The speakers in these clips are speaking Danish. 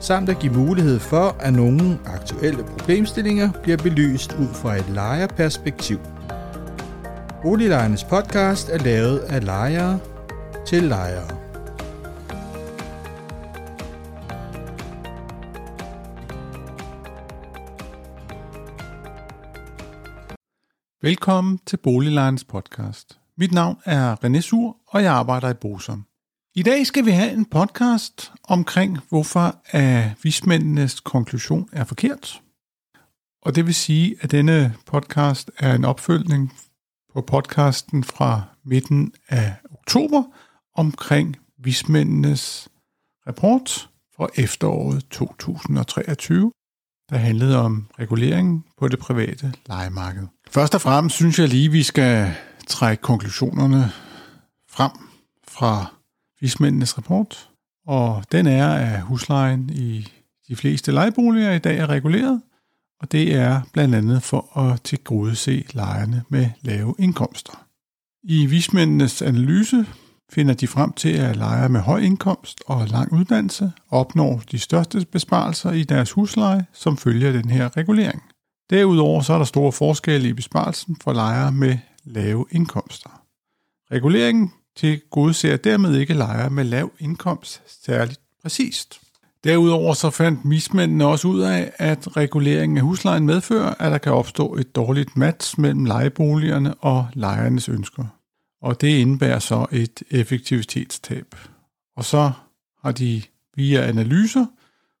samt at give mulighed for, at nogle aktuelle problemstillinger bliver belyst ud fra et lejerperspektiv. Boliglejernes podcast er lavet af lejere til lejere. Velkommen til Boliglejernes podcast. Mit navn er René Sur, og jeg arbejder i Bosom. I dag skal vi have en podcast omkring, hvorfor at vismændenes konklusion er forkert. Og det vil sige, at denne podcast er en opfølgning på podcasten fra midten af oktober omkring vismændenes rapport fra efteråret 2023, der handlede om reguleringen på det private lejemarked. Først og fremmest synes jeg lige, vi skal trække konklusionerne frem fra vismændenes rapport, og den er, at huslejen i de fleste lejeboliger i dag er reguleret, og det er blandt andet for at tilgodese lejerne med lave indkomster. I vismændenes analyse finder de frem til, at lejere med høj indkomst og lang uddannelse opnår de største besparelser i deres husleje, som følger den her regulering. Derudover så er der store forskelle i besparelsen for lejere med lave indkomster. Reguleringen til godser dermed ikke lejere med lav indkomst særligt præcist. Derudover så fandt mismændene også ud af, at reguleringen af huslejen medfører, at der kan opstå et dårligt match mellem lejeboligerne og lejernes ønsker. Og det indebærer så et effektivitetstab. Og så har de via analyser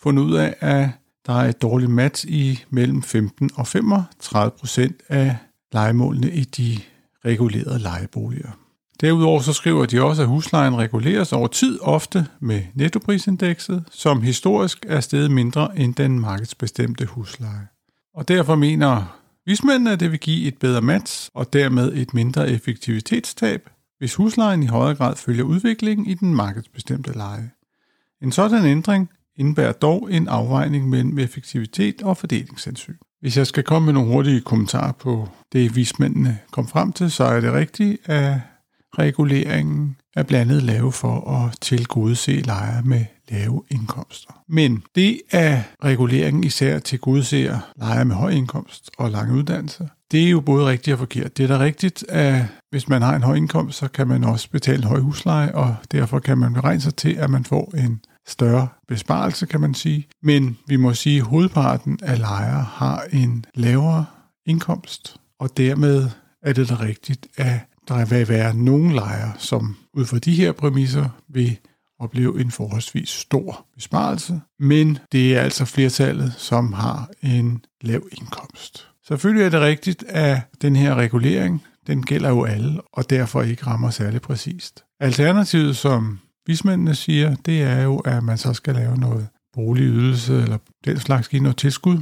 fundet ud af, at der er et dårligt match i mellem 15 og 35 procent af lejemålene i de regulerede lejeboliger. Derudover så skriver de også, at huslejen reguleres over tid ofte med nettoprisindekset, som historisk er steget mindre end den markedsbestemte husleje. Og derfor mener vismændene, at det vil give et bedre match og dermed et mindre effektivitetstab, hvis huslejen i højere grad følger udviklingen i den markedsbestemte leje. En sådan ændring indebærer dog en afvejning mellem effektivitet og fordelingshensyn. Hvis jeg skal komme med nogle hurtige kommentarer på det, vismændene kom frem til, så er det rigtigt, at reguleringen er blandt andet for at tilgodese lejere med lave indkomster. Men det, at reguleringen især tilgodeser lejere med høj indkomst og lang uddannelse, det er jo både rigtigt og forkert. Det er da rigtigt, at hvis man har en høj indkomst, så kan man også betale en høj husleje, og derfor kan man beregne sig til, at man får en større besparelse, kan man sige. Men vi må sige, at hovedparten af lejere har en lavere indkomst, og dermed er det da rigtigt, at der vil være nogle lejre, som ud fra de her præmisser vil opleve en forholdsvis stor besparelse, men det er altså flertallet, som har en lav indkomst. Selvfølgelig er det rigtigt, at den her regulering, den gælder jo alle, og derfor ikke rammer særlig præcist. Alternativet, som vismændene siger, det er jo, at man så skal lave noget boligydelse eller den slags give noget tilskud.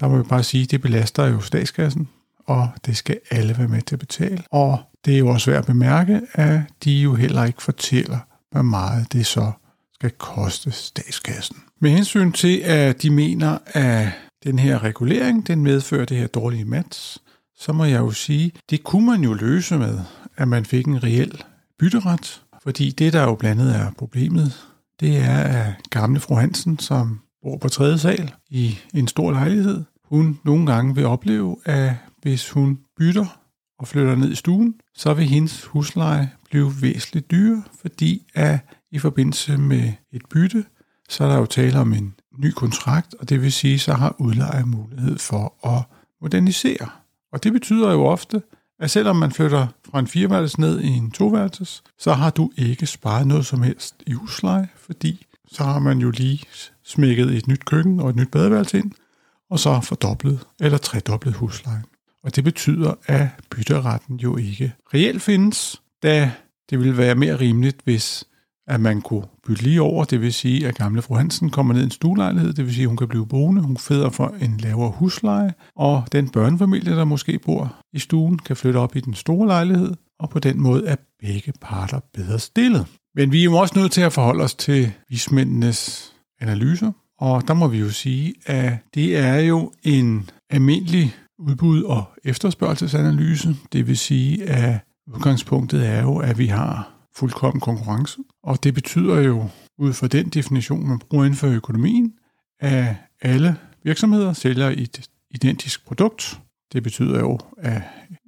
Der må vi bare sige, at det belaster jo statskassen, og det skal alle være med til at betale. Og det er jo også værd at bemærke, at de jo heller ikke fortæller, hvor meget det så skal koste statskassen. Med hensyn til, at de mener, at den her regulering, den medfører det her dårlige match, så må jeg jo sige, det kunne man jo løse med, at man fik en reel bytteret. Fordi det, der jo blandet er problemet, det er, at gamle fru Hansen, som bor på tredje sal i en stor lejlighed, hun nogle gange vil opleve, at hvis hun bytter og flytter ned i stuen, så vil hendes husleje blive væsentligt dyrere, fordi at i forbindelse med et bytte, så er der jo tale om en ny kontrakt, og det vil sige, så har udlejer mulighed for at modernisere. Og det betyder jo ofte, at selvom man flytter fra en fireværelses ned i en toværelses, så har du ikke sparet noget som helst i husleje, fordi så har man jo lige smækket et nyt køkken og et nyt badeværelse ind, og så fordoblet eller tredoblet huslejen. Og det betyder, at bytteretten jo ikke reelt findes, da det ville være mere rimeligt, hvis at man kunne bytte lige over, det vil sige, at gamle fru Hansen kommer ned i en stuelejlighed, det vil sige, at hun kan blive boende, hun føder for en lavere husleje, og den børnefamilie, der måske bor i stuen, kan flytte op i den store lejlighed, og på den måde er begge parter bedre stillet. Men vi er jo også nødt til at forholde os til vismændenes analyser, og der må vi jo sige, at det er jo en almindelig udbud- og efterspørgselsanalyse. Det vil sige, at udgangspunktet er jo, at vi har fuldkommen konkurrence, og det betyder jo, ud fra den definition, man bruger inden for økonomien, at alle virksomheder sælger et identisk produkt. Det betyder jo, at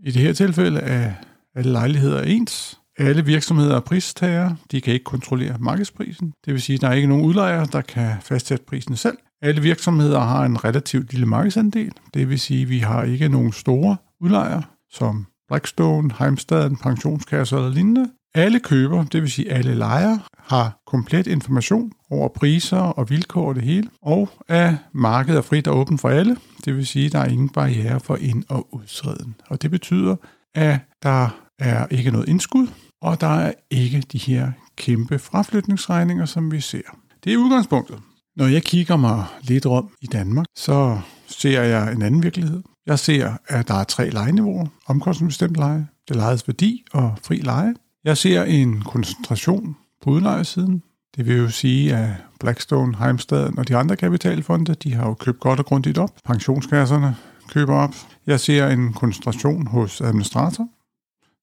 i det her tilfælde, at alle lejligheder er ens, alle virksomheder er pristager. De kan ikke kontrollere markedsprisen. Det vil sige, at der er ikke nogen udlejer, der kan fastsætte prisen selv. Alle virksomheder har en relativt lille markedsandel. Det vil sige, at vi har ikke nogen store udlejere, som Blackstone, Heimstaden, pensionskasser eller lignende. Alle køber, det vil sige alle lejere, har komplet information over priser og vilkår og det hele, og at markedet er frit og åbent for alle. Det vil sige, at der er ingen barriere for ind- og udsreden. Og det betyder, at der er ikke noget indskud, og der er ikke de her kæmpe fraflytningsregninger, som vi ser. Det er udgangspunktet. Når jeg kigger mig lidt om i Danmark, så ser jeg en anden virkelighed. Jeg ser, at der er tre lejeniveauer. Omkostningsbestemt leje, det lejedes værdi og fri leje. Jeg ser en koncentration på udlejersiden. Det vil jo sige, at Blackstone, Heimstaden og de andre kapitalfonde, de har jo købt godt og grundigt op. Pensionskasserne køber op. Jeg ser en koncentration hos administrator.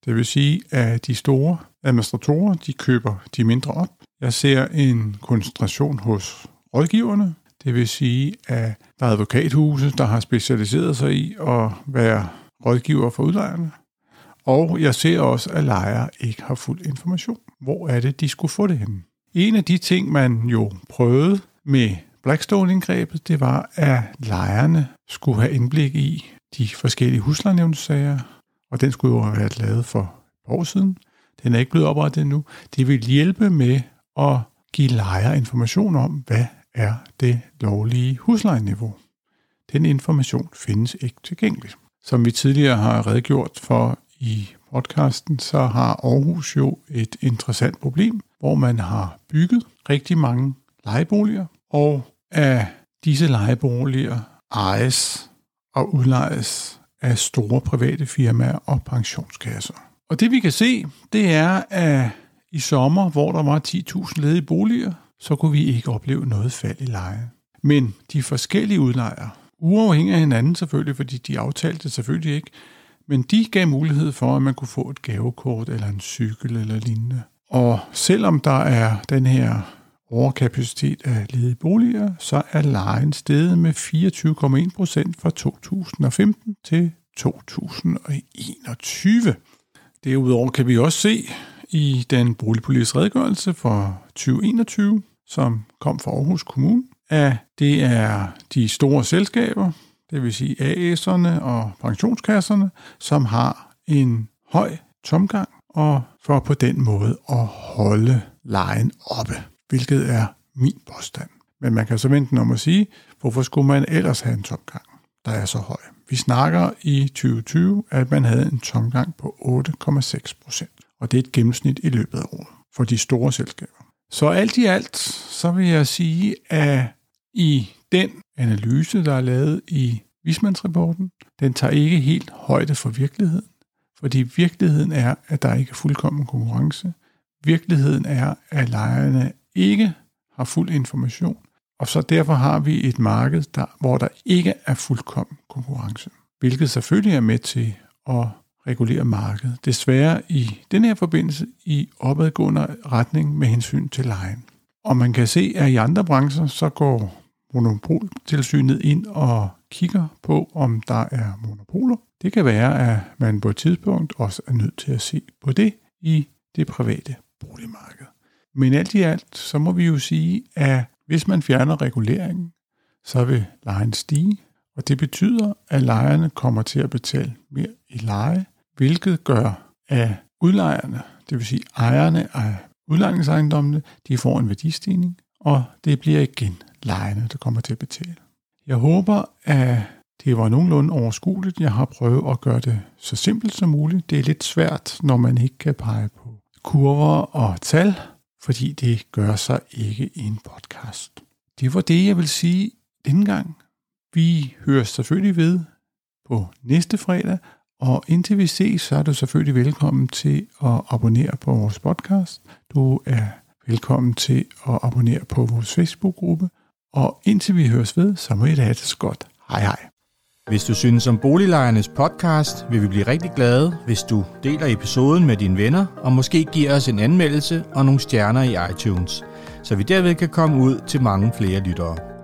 Det vil sige, at de store administratorer, de køber de mindre op. Jeg ser en koncentration hos rådgiverne. Det vil sige, at der er advokathuse, der har specialiseret sig i at være rådgiver for udlejerne. Og jeg ser også, at lejere ikke har fuld information. Hvor er det, de skulle få det henne? En af de ting, man jo prøvede med Blackstone-indgrebet, det var, at lejerne skulle have indblik i de forskellige huslejenævnssager, og den skulle jo have været lavet for et år siden. Den er ikke blevet oprettet endnu. Det vil hjælpe med at give lejere information om, hvad er det lovlige huslejeniveau. Den information findes ikke tilgængeligt. Som vi tidligere har redegjort for i podcasten, så har Aarhus jo et interessant problem, hvor man har bygget rigtig mange lejeboliger, og af disse lejeboliger ejes og udlejes af store private firmaer og pensionskasser. Og det vi kan se, det er, at i sommer, hvor der var 10.000 ledige boliger, så kunne vi ikke opleve noget fald i leje. Men de forskellige udlejere, uafhængig af hinanden selvfølgelig, fordi de aftalte selvfølgelig ikke, men de gav mulighed for, at man kunne få et gavekort eller en cykel eller lignende. Og selvom der er den her overkapacitet af ledige boliger, så er lejen steget med 24,1 procent fra 2015 til 2021. Derudover kan vi også se i den boligpolitiske redegørelse for 2021, som kom fra Aarhus Kommune, at det er de store selskaber, det vil sige AS'erne og pensionskasserne, som har en høj tomgang, og for på den måde at holde lejen oppe, hvilket er min påstand. Men man kan så vente om at sige, hvorfor skulle man ellers have en tomgang, der er så høj? Vi snakker i 2020, at man havde en tomgang på 8,6 procent, og det er et gennemsnit i løbet af året for de store selskaber. Så alt i alt, så vil jeg sige, at i den analyse, der er lavet i Vismandsrapporten, den tager ikke helt højde for virkeligheden, fordi virkeligheden er, at der ikke er fuldkommen konkurrence. Virkeligheden er, at lejerne ikke har fuld information, og så derfor har vi et marked, der, hvor der ikke er fuldkommen konkurrence, hvilket selvfølgelig er med til at regulere markedet. Desværre i den her forbindelse i opadgående retning med hensyn til lejen. Og man kan se, at i andre brancher, så går monopoltilsynet ind og kigger på, om der er monopoler. Det kan være, at man på et tidspunkt også er nødt til at se på det i det private boligmarked. Men alt i alt, så må vi jo sige, at hvis man fjerner reguleringen, så vil lejen stige, og det betyder, at lejerne kommer til at betale mere i leje, hvilket gør, at udlejerne, det vil sige ejerne af udlejningsejendommene, de får en værdistigning, og det bliver igen lejerne, der kommer til at betale. Jeg håber, at det var nogenlunde overskueligt. Jeg har prøvet at gøre det så simpelt som muligt. Det er lidt svært, når man ikke kan pege på kurver og tal, fordi det gør sig ikke i en podcast. Det var det, jeg vil sige denne gang. Vi hører selvfølgelig ved på næste fredag, og indtil vi ses, så er du selvfølgelig velkommen til at abonnere på vores podcast. Du er velkommen til at abonnere på vores Facebook-gruppe. Og indtil vi høres ved, så må I da have det så godt. Hej hej. Hvis du synes om Boliglejernes podcast, vil vi blive rigtig glade, hvis du deler episoden med dine venner, og måske giver os en anmeldelse og nogle stjerner i iTunes, så vi derved kan komme ud til mange flere lyttere.